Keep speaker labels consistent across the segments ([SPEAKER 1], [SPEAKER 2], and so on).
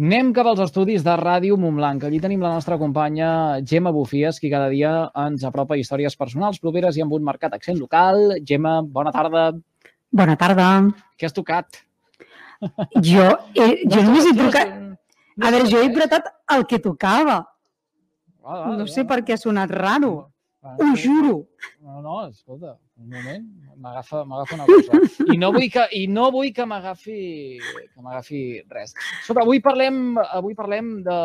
[SPEAKER 1] Anem cap als estudis de Ràdio Montblanc. Allí tenim la nostra companya Gemma Bufies, qui cada dia ens apropa històries personals properes i amb un marcat accent local. Gemma, bona tarda.
[SPEAKER 2] Bona tarda.
[SPEAKER 1] Què has tocat?
[SPEAKER 2] Jo, eh, jo només he tocat... A veure, jo he apretat el que tocava. No sé per què ha sonat raro. Ho juro.
[SPEAKER 1] No, no, escolta, un moment, m'agafa una cosa. I no vull que, i no vull que m'agafi que m'agafi res. Escolta, avui parlem, avui parlem de,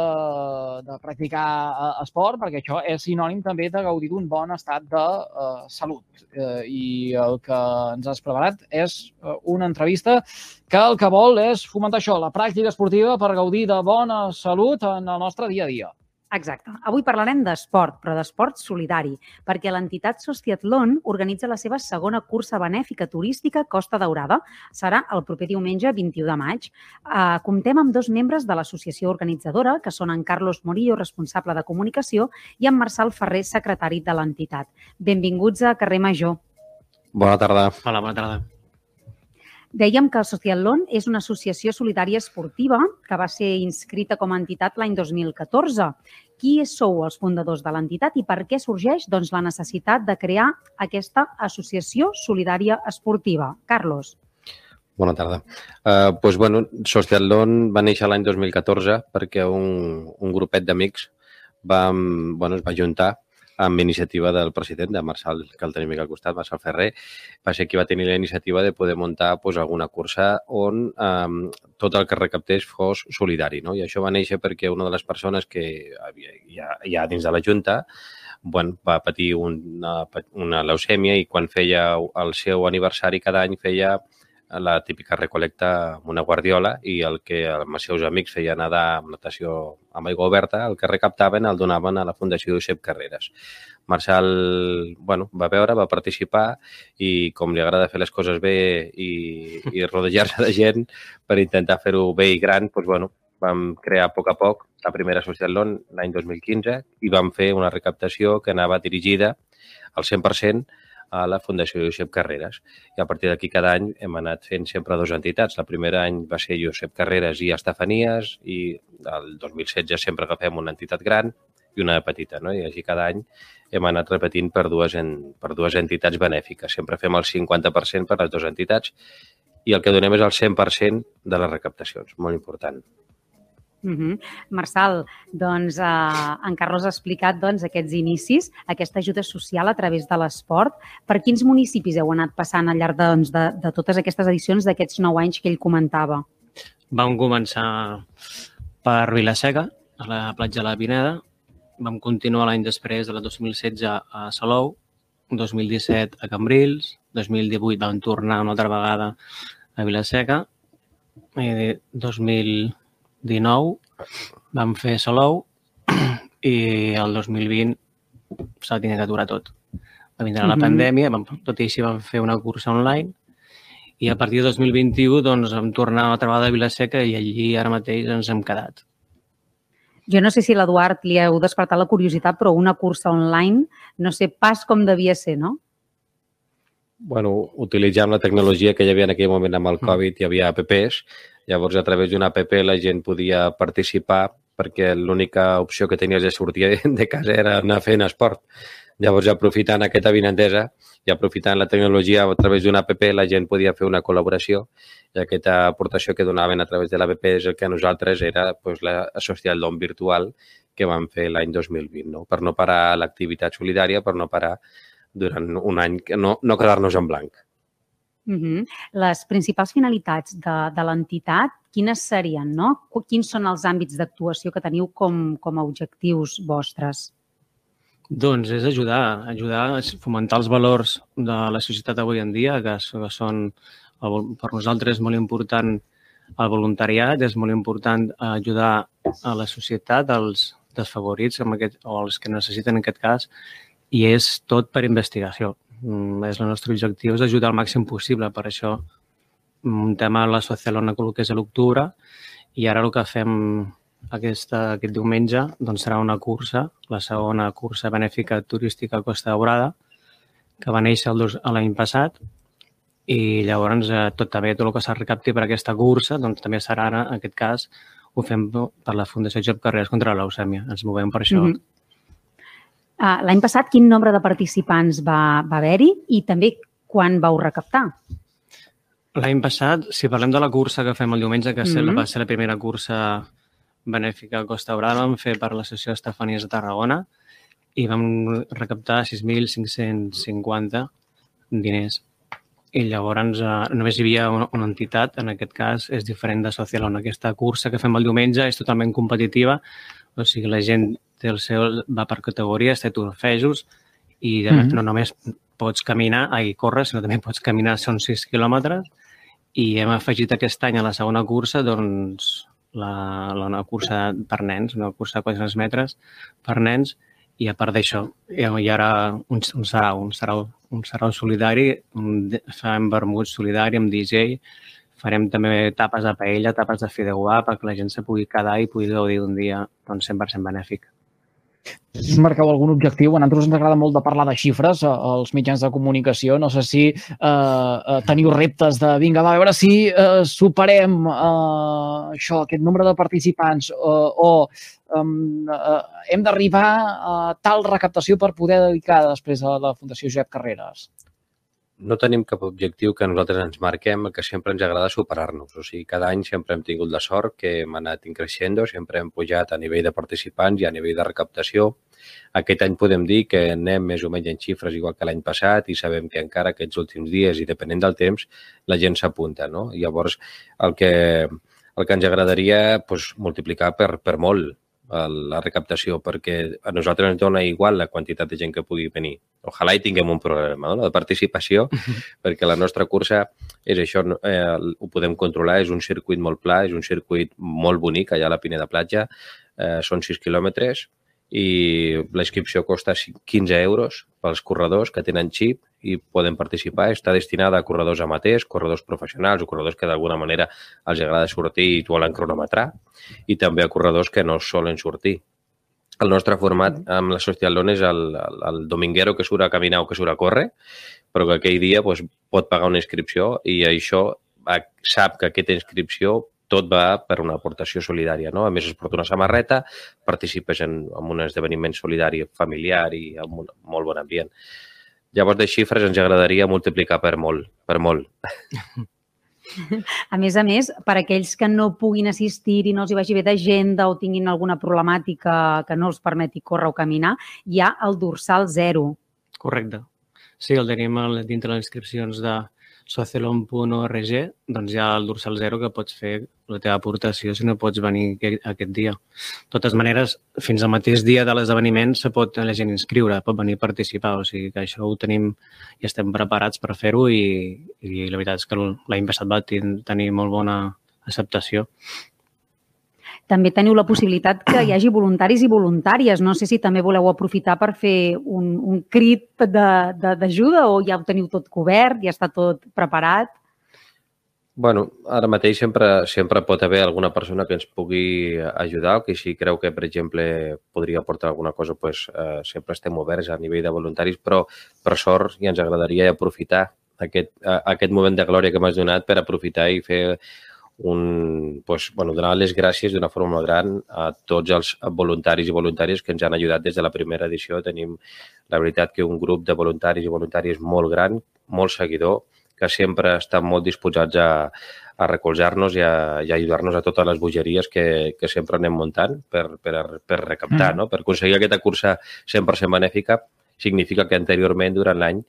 [SPEAKER 1] de practicar eh, esport, perquè això és sinònim també de gaudir d'un bon estat de uh, salut. Uh, I el que ens has preparat és uh, una entrevista que el que vol és fomentar això, la pràctica esportiva per gaudir de bona salut en el nostre dia a dia.
[SPEAKER 2] Exacte. Avui parlarem d'esport, però d'esport solidari, perquè l'entitat Sociatlon organitza la seva segona cursa benèfica turística Costa Daurada. Serà el proper diumenge 21 de maig. Uh, comptem amb dos membres de l'associació organitzadora, que són en Carlos Morillo, responsable de comunicació, i en Marçal Ferrer, secretari de l'entitat. Benvinguts a Carrer Major.
[SPEAKER 3] Bona tarda.
[SPEAKER 4] Hola, bona tarda.
[SPEAKER 2] Dèiem que el Socialon és una associació solidària esportiva que va ser inscrita com a entitat l'any 2014. Qui sou els fundadors de l'entitat i per què sorgeix doncs, la necessitat de crear aquesta associació solidària esportiva? Carlos.
[SPEAKER 3] Bona tarda. Uh, pues, bueno, Socialon va néixer l'any 2014 perquè un, un grupet d'amics va, bueno, es va juntar amb iniciativa del president, de Marçal, que el tenim aquí al costat, Marçal Ferrer, va ser qui va tenir la iniciativa de poder muntar pues, alguna cursa on eh, tot el que recaptés fos solidari. No? I això va néixer perquè una de les persones que havia, ja, ja dins de la Junta bueno, va patir una, una leucèmia i quan feia el seu aniversari cada any feia la típica recolecta amb una guardiola i el que els seus amics feien nedar amb natació amb aigua oberta, el que recaptaven el donaven a la Fundació Josep Carreras. Marçal bueno, va veure, va participar i com li agrada fer les coses bé i, i rodejar-se de gent per intentar fer-ho bé i gran, doncs, bueno, vam crear a poc a poc la primera Social Loan l'any 2015 i vam fer una recaptació que anava dirigida al 100% a la Fundació Josep Carreras. I a partir d'aquí cada any hem anat fent sempre dues entitats. La primera any va ser Josep Carreras i Estefanies i el 2016 sempre agafem una entitat gran i una petita, no? I així cada any hem anat repetint per dues, en, per dues entitats benèfiques. Sempre fem el 50% per les dues entitats i el que donem és el 100% de les recaptacions, molt important.
[SPEAKER 2] Uh -huh. Marçal, doncs eh, en Carlos ha explicat doncs, aquests inicis, aquesta ajuda social a través de l'esport. Per quins municipis heu anat passant al llarg doncs, de, de totes aquestes edicions d'aquests nou anys que ell comentava?
[SPEAKER 4] Vam començar per Vilaseca, a la platja de la Pineda. Vam continuar l'any després, de la 2016, a Salou, 2017 a Cambrils, 2018 vam tornar una altra vegada a Vilaseca, i 2000 19 vam fer Salou i el 2020 s'ha tingut que aturar tot. Va vindre mm -hmm. la pandèmia, vam, tot i així vam fer una cursa online i a partir de 2021 doncs, vam tornar altra vegada a Vilaseca i allí ara mateix ens hem quedat.
[SPEAKER 2] Jo no sé si l'Eduard li heu despertat la curiositat, però una cursa online no sé pas com devia ser, no?
[SPEAKER 3] Bueno, utilitzant la tecnologia que hi havia en aquell moment amb el mm. Covid, hi havia apps, llavors a través d'una app la gent podia participar perquè l'única opció que tenies de sortir de casa era anar fent esport. Llavors, aprofitant aquesta vinentesa i aprofitant la tecnologia a través d'una app, la gent podia fer una col·laboració i aquesta aportació que donaven a través de l'app és el que a nosaltres era pues, la Social Dom virtual que vam fer l'any 2020, no? per no parar l'activitat solidària, per no parar durant un any, no, no quedar-nos en blanc.
[SPEAKER 2] Uh -huh. Les principals finalitats de, de l'entitat, quines serien? No? Quins són els àmbits d'actuació que teniu com, com a objectius vostres?
[SPEAKER 4] Doncs és ajudar, ajudar a fomentar els valors de la societat avui en dia, que, que són per nosaltres molt important el voluntariat, és molt important ajudar a la societat, als desfavorits, amb aquest, o els que necessiten en aquest cas, i és tot per investigació. Mm, és el nostre objectiu és ajudar al màxim possible. Per això un tema la Socialona que és a l'octubre i ara el que fem aquesta, aquest diumenge doncs serà una cursa, la segona cursa benèfica turística a Costa Daurada, que va néixer l'any passat i llavors eh, tot també tot el que s'ha recapti per aquesta cursa doncs també serà ara, en aquest cas, ho fem per la Fundació Job Carreras contra la leucèmia. Ens movem per això. Mm -hmm.
[SPEAKER 2] Uh, L'any passat, quin nombre de participants va, va haver-hi i també quan vau recaptar?
[SPEAKER 4] L'any passat, si parlem de la cursa que fem el diumenge, que mm -hmm. va ser la primera cursa benèfica a Costa Brava, vam fer per l'associació Estefanies de Tarragona i vam recaptar 6.550 diners. I llavors eh, només hi havia una, una entitat, en aquest cas és diferent de Socialon. Aquesta cursa que fem el diumenge és totalment competitiva, o sigui, la gent té el seu, va per categories, té trofejos i mm -hmm. no només pots caminar, ai, córrer, sinó també pots caminar, són 6 quilòmetres, i hem afegit aquest any a la segona cursa doncs, la, la, una cursa per nens, una cursa de 400 metres per nens, i a part d'això, hi haurà un, un sarau, un sarau, un sarau solidari, un, farem vermut solidari amb DJ, farem també tapes de paella, tapes de fideuà, perquè la gent se pugui quedar i pugui gaudir d'un dia doncs, 100% benèfic
[SPEAKER 1] us marqueu algun objectiu. A nosaltres ens agrada molt de parlar de xifres eh, als mitjans de comunicació. No sé si eh, eh, teniu reptes de, vinga, va, a veure si eh, superem eh, això, aquest nombre de participants eh, o eh, hem d'arribar a tal recaptació per poder dedicar després a la Fundació Josep Carreras
[SPEAKER 3] no tenim cap objectiu que nosaltres ens marquem, que sempre ens agrada superar-nos. O sigui, cada any sempre hem tingut la sort que hem anat increixent, sempre hem pujat a nivell de participants i a nivell de recaptació. Aquest any podem dir que anem més o menys en xifres igual que l'any passat i sabem que encara aquests últims dies i depenent del temps la gent s'apunta. No? Llavors, el que, el que ens agradaria pues, multiplicar per, per molt la recaptació, perquè a nosaltres ens dona igual la quantitat de gent que pugui venir. Ojalà hi tinguem un problema no? de participació, perquè la nostra cursa és això, eh, ho podem controlar, és un circuit molt pla, és un circuit molt bonic allà a la Pineda Platja, eh, són 6 quilòmetres, i la inscripció costa 15 euros pels corredors que tenen xip i poden participar. Està destinada a corredors amateurs, corredors professionals o corredors que d'alguna manera els agrada sortir i volen cronometrar i també a corredors que no solen sortir. El nostre format amb la Socialon és el, el, el dominguero que surt a caminar o que surt a córrer, però que aquell dia doncs, pot pagar una inscripció i això sap que aquesta inscripció tot va per una aportació solidària. No? A més, es porta una samarreta, participes en, en un esdeveniment solidari familiar i amb un molt bon ambient. Llavors, de xifres ens agradaria multiplicar per molt, per molt.
[SPEAKER 2] A més a més, per aquells que no puguin assistir i no els hi vagi bé d'agenda o tinguin alguna problemàtica que no els permeti córrer o caminar, hi ha el dorsal zero.
[SPEAKER 4] Correcte. Sí, el tenim dintre les inscripcions de, socialon.org, doncs hi ha el dorsal zero que pots fer la teva aportació si no pots venir aquest dia. De totes maneres, fins al mateix dia de l'esdeveniment se pot la gent inscriure, pot venir a participar, o sigui que això ho tenim i estem preparats per fer-ho i, i la veritat és que l'any passat va tenir molt bona acceptació
[SPEAKER 2] també teniu la possibilitat que hi hagi voluntaris i voluntàries. No sé si també voleu aprofitar per fer un, un crit d'ajuda o ja ho teniu tot cobert, ja està tot preparat.
[SPEAKER 3] Bueno, ara mateix sempre, sempre pot haver alguna persona que ens pugui ajudar o que si creu que, per exemple, podria aportar alguna cosa, pues, eh, sempre estem oberts a nivell de voluntaris, però per sort ja ens agradaria aprofitar aquest, aquest moment de glòria que m'has donat per aprofitar i fer un, pues, bueno, donar les gràcies d'una forma molt gran a tots els voluntaris i voluntàries que ens han ajudat des de la primera edició. Tenim, la veritat, que un grup de voluntaris i voluntàries molt gran, molt seguidor, que sempre estan molt disposats a, a recolzar-nos i a, i a ajudar-nos a totes les bogeries que, que sempre anem muntant per, per, per recaptar, mm. no? per aconseguir aquesta cursa 100% benèfica. Significa que anteriorment, durant l'any,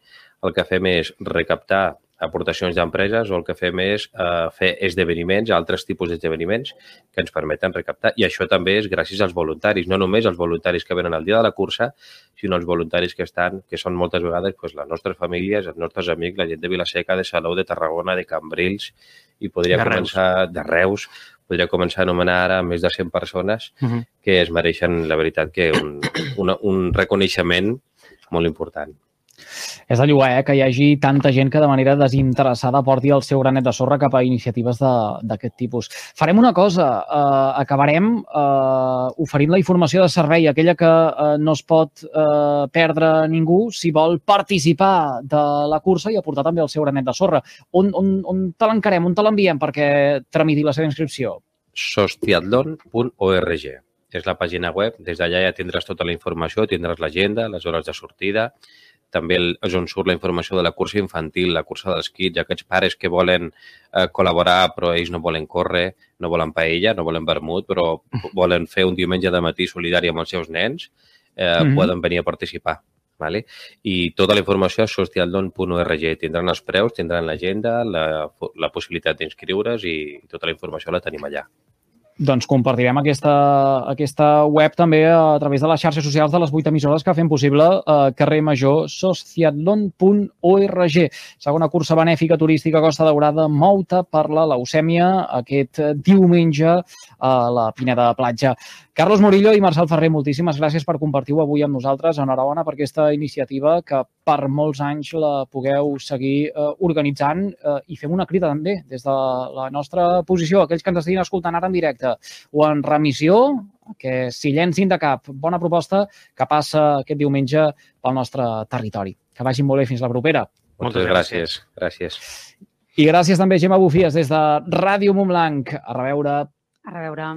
[SPEAKER 3] el que fem és recaptar aportacions d'empreses o el que fem és eh, fer esdeveniments, altres tipus d'esdeveniments que ens permeten recaptar. I això també és gràcies als voluntaris, no només els voluntaris que venen al dia de la cursa, sinó els voluntaris que estan, que són moltes vegades pues, les nostres famílies, els nostres amics, la gent de Vilaseca, de Salou, de Tarragona, de Cambrils, i podria de començar Reus. de Reus, podria començar a anomenar ara més de 100 persones uh -huh. que es mereixen, la veritat, que un, un, un reconeixement molt important.
[SPEAKER 1] És de llogar, eh, que hi hagi tanta gent que de manera desinteressada porti el seu granet de sorra cap a iniciatives d'aquest tipus. Farem una cosa, eh, acabarem eh, oferint la informació de servei, aquella que eh, no es pot eh, perdre ningú si vol participar de la cursa i aportar també el seu granet de sorra. On, on, on te l'encarem, on te l'enviem perquè tramiti la seva inscripció?
[SPEAKER 3] sostiatlon.org. És la pàgina web. Des d'allà ja tindràs tota la informació, tindràs l'agenda, les hores de sortida, també el- és on surt la informació de la cursa infantil, la cursa dels kits, aquests pares que volen eh, col·laborar però ells no volen córrer, no volen paella, no volen vermut, però volen fer un diumenge de matí solidari amb els seus nens, eh,
[SPEAKER 1] Mhm.
[SPEAKER 3] poden venir a participar. Vale? I tota la informació a sostialdon.org. Tindran els preus, tindran l'agenda, la, la possibilitat d'inscriure's i tota la informació la tenim allà.
[SPEAKER 1] Doncs compartirem aquesta, aquesta web també a través de les xarxes socials de les vuit emissores que fem possible eh, carrer Major sociatlon.org. Segona cursa benèfica turística Costa Daurada, mouta per la leucèmia aquest diumenge a la Pineda de Platja. Carlos Murillo i Marcel Ferrer, moltíssimes gràcies per compartir-ho avui amb nosaltres. Enhorabona per aquesta iniciativa que per molts anys la pugueu seguir eh, organitzant eh, i fem una crida també des de la nostra posició, aquells que ens estiguin escoltant ara en directe o en remissió, que s'hi llencin de cap. Bona proposta que passa aquest diumenge pel nostre territori. Que vagin molt bé fins la propera.
[SPEAKER 3] Moltes gràcies. Gràcies.
[SPEAKER 1] I gràcies també, Gemma Bufies, des de Ràdio Montblanc. A reveure.
[SPEAKER 2] A reveure.